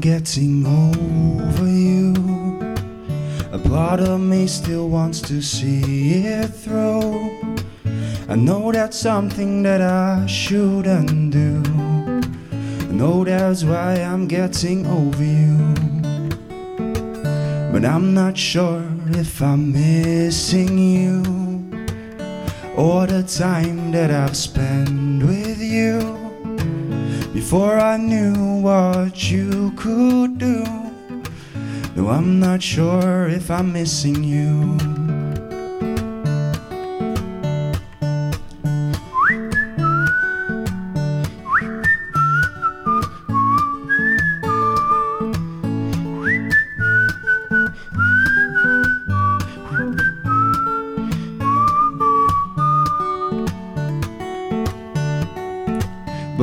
getting over you. A part of me still wants to see it through. I know that's something that I shouldn't do. I know that's why I'm getting over you. But I'm not sure if I'm missing you or the time that I've spent with you before I knew what you could do. No, I'm not sure if I'm missing you.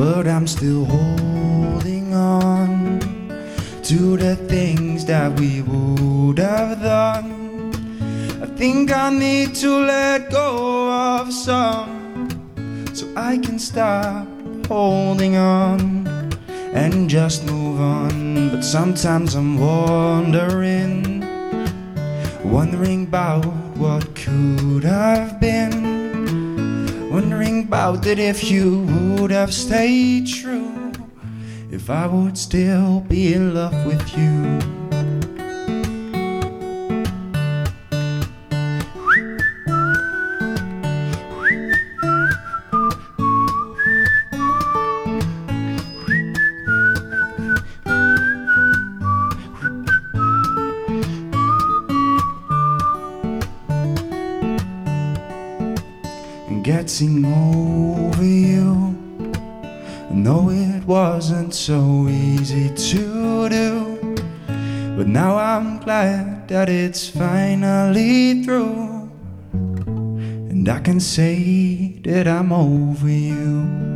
But I'm still holding on to the things that we would have done. I think I need to let go of some so I can stop holding on and just move on. But sometimes I'm wondering, wondering about what could have been. Wondering about that if you would have stayed true, if I would still be in love with you. Getting over you. I know it wasn't so easy to do, but now I'm glad that it's finally through. And I can say that I'm over you.